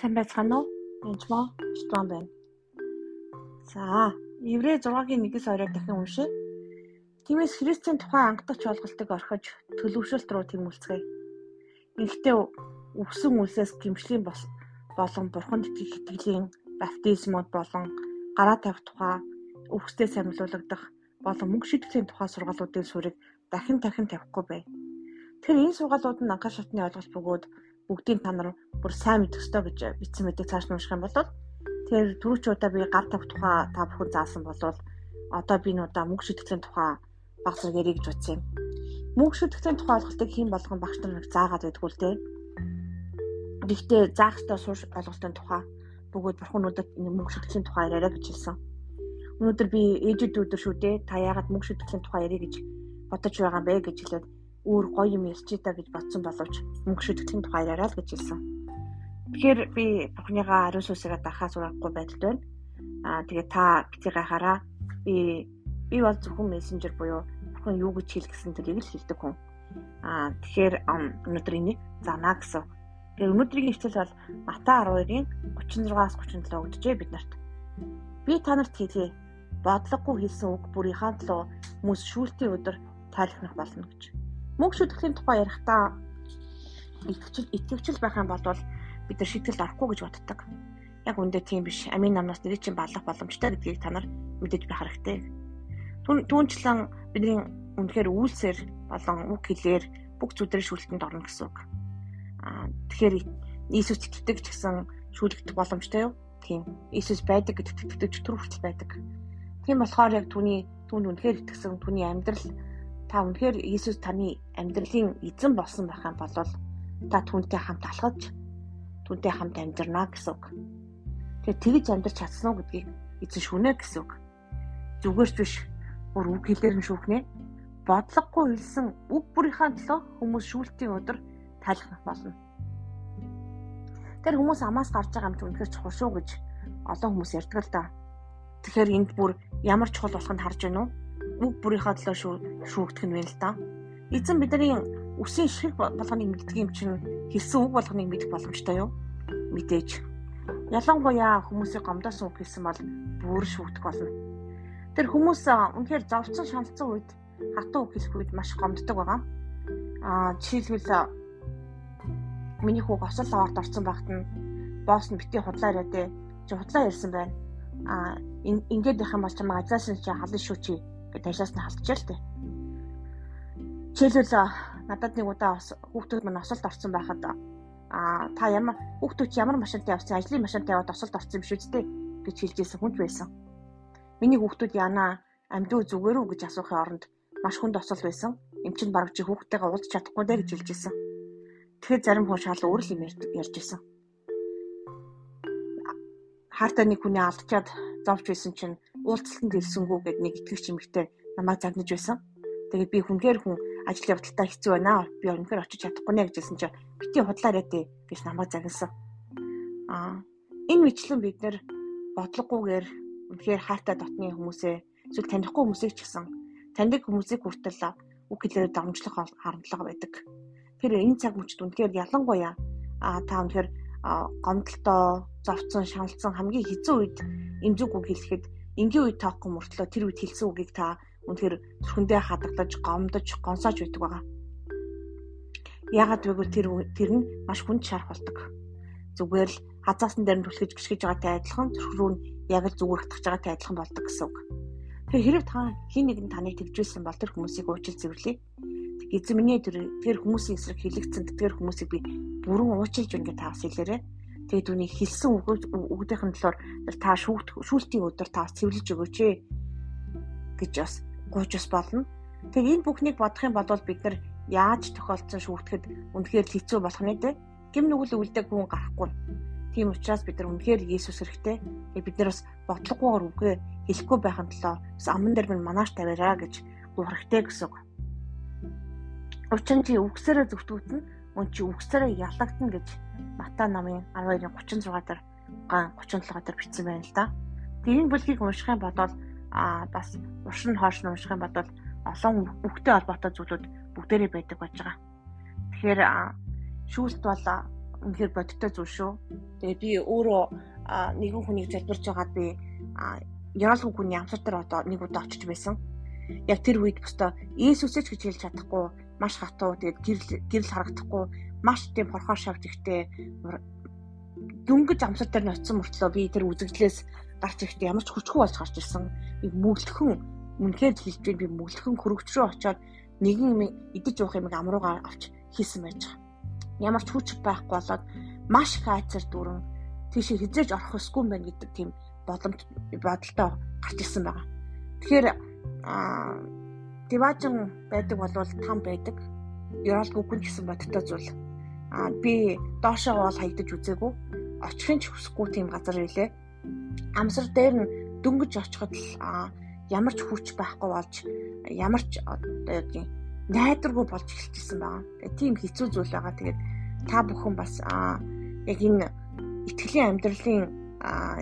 Сайн байцгаана уу? Энд моо Штуан байна. За, Еврей 6-гийн 1-с 2-ыг дахин уншъя. Тиймээс Христийн тухай ангадагч ойлголтыг орхиж төлөвшөлт рүү тэмүүлцгээе. Инхдээ өвсөн үлсээс гимшлийн болон бурханд итгэх итгэлийн баптизмууд болон гараа тавих тухай өвгсдээ самилуулагдах болон мөнгө шийтгэлийн тухай сургаалуудын суурийг дахин дахин тавихгүй бай. Тэгэхээр энэ сургаалууд нь анхаар шатны ойлголт бөгөөд бүгдийг та нар бүр сайн мэдэх ёстой гэж бичсэн мэдээ цааш нь унших юм бол тэгэхээр түрүүч удаа би гар тавих тухай та бүхэн заасан бол одоо би нуудаа мөнгө шийтгэлийн тухай баг зэрэг ярих гэж бодсон юм. Мөнгө шийтгэлийн тухай ойлголтыг хэн болгон багш нар заагаад байдгүй л дээ. Гэхдээ заах ёстой сурч ойлголтын тухай бөгөөд бурхан өнөөдөр мөнгө шийтгэлийн тухай яриа гэж хэлсэн. Өнөөдөр би ээжид өдөр шүү дээ. Та яагаад мөнгө шийтгэлийн тухай ярих гэж бодож байгаа юм бэ гэж хэлээд өөр гоё юм ярьчий та гэж бодсон боловч мөнгө шүтгэлийн тухай яриа л гэж хэлсэн. Тэгэхээр би бухныгаа ариун сүсээрээ дахаа сурахгүй байдалд байна. Аа тэгээ та битгий хараа. Би би бол зөвхөн мессенжер буюу бүхэн юу гэж хэл гэсэн тэрийг л хэлдэг хүн. Аа тэгэхээр өнөөдөр энийг занаа гэсэн. Тэгээ өнөөдрийн хичээл бол Матай 12-ийн 36-аас 37 өгдөжээ бид нарт. Би та нарт хэлье. Бодлогогүй хэлсэн үг бүрийнхаа төлөө хүмүүс шүүлтийн өдөр тайлхнах болно гэж мөнгө шүтгэлийн тухай ярихдаа итгэвчл итгэвчл байх юм бол бид нар шийтгэлд орохгүй гэж боддог. Яг үндэ тийм биш. Амийн намнаас нэрийг чинь балах боломжтой гэдгийг та нар мэдэж байх хэрэгтэй. Түүнчлэн бидний үнэхээр үйлсээр болон үг хэлээр бүх зүйлээр шүлтэнд орно гэсэн үг. Аа тэгэхээр Иесус итгэдэг ч гэсэн шүлэгдэх боломжтой юу? Тийм. Иесус байдаг гэдэгт итгэдэг ч түр хүртэл байдаг. Тийм болохоор яг түүний түүнд үнэхээр итгэсэн түүний амьдрал та үнэхээр Иесус таны амьдралын эзэн болсон байх юм бол та түүнтэй хамт алхаж түүнтэй хамт амьдрнаа гэсэн үг. Тэгээ тэгж амьдрч чадсан уу гэдгийг эзэн шүнэ гэсэн үг. Зүгээрч биш бүр үг хэлээр нь шүүхнэ. Бодлогогүй хэлсэн үг бүрийнхаа төлөө хүмүүс шүүлтийн өдөр тайлхнах болно. Тэр хүмүүс амаас гарч байгаа юм чи үнэхээр чухал шүү гэж олон хүмүүс ярьдаг л да. Тэгэхээр энд бүр ямар чухал болохыг харж байна уу? Үг бүрийнхаа төлөө шүү шүүгдэх нь вэ л да. Эзэн бидний үсийн шиг болгоныг мэддэг юм чинь хэлсэн үг болгоныг мэдэх боломжтой юу? Мэдээж. Ялангуяа хүмүүсийн гомдоос үг хэлсэн бол бүр шүүгдэх болно. Тэр хүмүүс үнэхээр зовцсон шаналцсан үед хатуу үг хэлэх үед маш гомддог байгаа. Аа жишээлбэл миний хүүг осол аварт орсон багт нь босс нь бити худлаа яриад чи худлаа ярьсан байна. Аа ингээд байх юм бол чамаа ажлаас нь чи халан шүү чи ажлаас нь халтчихжээ л дээ. Жишээлбэл надад нэг удаа бас хүүхдүүд маань осолд орсон байхад аа та ямар хүүхдүүд ямар машинтай явсан ажлын машинтай яваад осолд орсон юм шүү дээ гэж хэлжсэн хүнч байсан. Миний хүүхдүүд яана амьдуу зүгээр үү гэж асуухын оронд маш хүнд осол байсан. Эм чин бараг чи хүүхдтэйгээ уулзч чадахгүй дээ гэж хэлжсэн. Тэгэхээр зарим хүн шал өөр л юм ярьж байсан. Хартаа нэг хүний алдчихад зовж байсан чинь уулзалтанд хэлсэнгүү гэд нэг итгэгч эмэгтэй намайг загнаж байсан. Тэгээд би хүнхээр хүн ажил явдалтаа хэцүү байна. Би өнөхөр очиж чадахгүй нэ гэжсэн чинь бити худлаарай дээ гэж намайг загнасан. Аа энэ мэтлэн бид нэр бодлогогүйгээр үнэхээр хаатай дотны хүмүүсээ эсвэл танихгүй хүмүүсийг ч гэсэн таньдаг хүмүүсийг хүртэл үг хэлээр дамжлах харамтлага байдаг. Тэр энэ цаг мөчд үнэхээр ялангуяа а та үнэхээр гомдолтой, зовцсон, шаналцсан хамгийн хэцүү үед эмзэг үг хэлэхэд энгийн үед тоохгүй мөртлөө тэр үед хэлсэн үгийг та үнэхээр зүрхэндээ хадгалж, гомдож, гонсоож байдаг байгаа. Яагаад вэ гэвэл тэр тэр нь маш хүнд шарах болдог. Зүгээр л хазаасан дээр нь түлхэж гიშгэж байгаатай адилхан зүрх рүү нь яг л зүгээр хатгаж байгаатай адилхан болдог гэсэн үг. Тэгэхээр хэрэг та хин нэг нь таныг төвжүүлсэн бол тэр хүмүүсийг уучлал зөвлөе. Эзэн миний тэр тэр хүмүүсийн эсрэг хилэгцэн тэр хүмүүсийг би бүрэн уучлж өгнө гэж та бас хэлээрэй. Тэгээд түүний хэлсэн үгдийнхэн талаар та шүүлтийн өдөр та цэвэрлэж өгөөч ээ гэж бас гуйж бас болно. Тэгээд энэ бүхнийг бодох юм бол бид нар яаж тохиолдсон шүүгдэхэд үнэхээр хэцүү болох нь дээ. Гим нүгэл үлдэг хүн гарахгүй. Тийм учраас бид нар үнэхээр Иесус хэрэгтэй. Бид нар бас бодлогоогоор үгээ хэлэхгүй байхын тулд бас аман дээр минь манаач тавиараа гэж гуйхрахтэй гэсэн үг. Учир нь чи үгсээрээ зөвтгөгдөн мөн чи үгсээрээ ялагдана гэж Матай намын 12-ын 36 дээр ган 37 дээр бичсэн байна л да. Тэгээ энэ бүлгийг унших юм бол а бас уршин хоош нь унших юм бол олон үгтэй холбоотой зүйлүүд бүгдээрээ байдаг байж байгаа. Тэгэхээр шүүлт бол үнэхээр бодиттой зүйл шүү. Тэгээ би өөрөө нэгэн хүнийг залбирж байгаад би яалгүй хүний амсар дээр одоо нэг удаа очиж байсан. Яг тэр үед бостой Иесусэж гэж хэлж чадахгүй маш хатуу тэгээд гэрэл гэрэл харагдахгүй маш тийм хорхоо шавж ихтэй дөнгөж амсар дээр ноцсон мөртлөө би тэр үзэгдлээс гарч ирэхдээ ямар ч хүчгүй болж гарч ирсэн. Би мөглөхөн үнэхээр хэлж би мөглөхөн хөрөгч рүү очиод нэгэн юм идэж уух юм амруугаар авч хийсэн байж байгаа. Ямар ч хүч байхгүй болоод маш их айцар дүүрэн тийш хизээж орох ёсгүй юм байна гэдэг тийм боломж бодолтой гарч ирсэн байгаа. Тэгэхээр аа диважин байдаг болвол там байдаг. Яралгүй хүн гэсэн бодтой зүйл. Аа би доошоо бол хаягдаж үзээгүй. Очихын ч хүсэхгүй тийм газар байлээ. Амсар дээр нь дөнгөж очиход л ямар ч хүч байхгүй болж ямар ч одоо юу найдваргүй болж эхэлчихсэн байгаа. Тэгээ тийм хэцүү зүйл байгаа. Тэгээд та бүхэн бас яг энэ итгэлийн амьдралын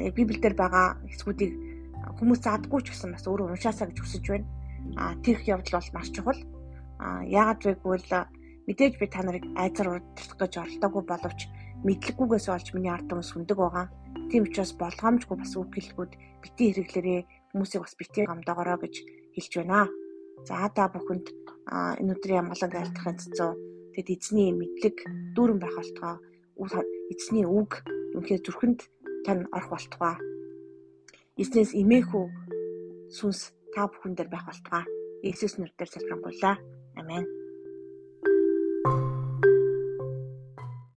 яг библиэлд байгаа хэсгүүдийг хүмүүс заадаггүй ч гэсэн бас өөрөө уншаасаа гэж хүсэж байна. Тэрх явдал бол маш чухал. Яагаад вэ гэвэл мэдээж би та нарыг айцар урдах гэж оролдоогүй боловч мэдлэггүйгээс олж миний ард түмс хүндэг байгаа. Тийм учраас болгоомжгүй бас үг хэлэхүүд бити хэрэглэрээ хүмүүсийг бас бити гамдаагаараа гэж хэлж байна. За та бүхэнд энэ өдрийн амгалан айлтгахын цэцүү тэгэд эзний мэдлэг дүүрэн байх болтгоо эзний үг үнхээр зүрхэнд тань орох болтугай. Эзнээс имээхүү сүнс та бүхэн дээр байх болтугай. Иесус нэрээр залбирanгуйлаа. Амен.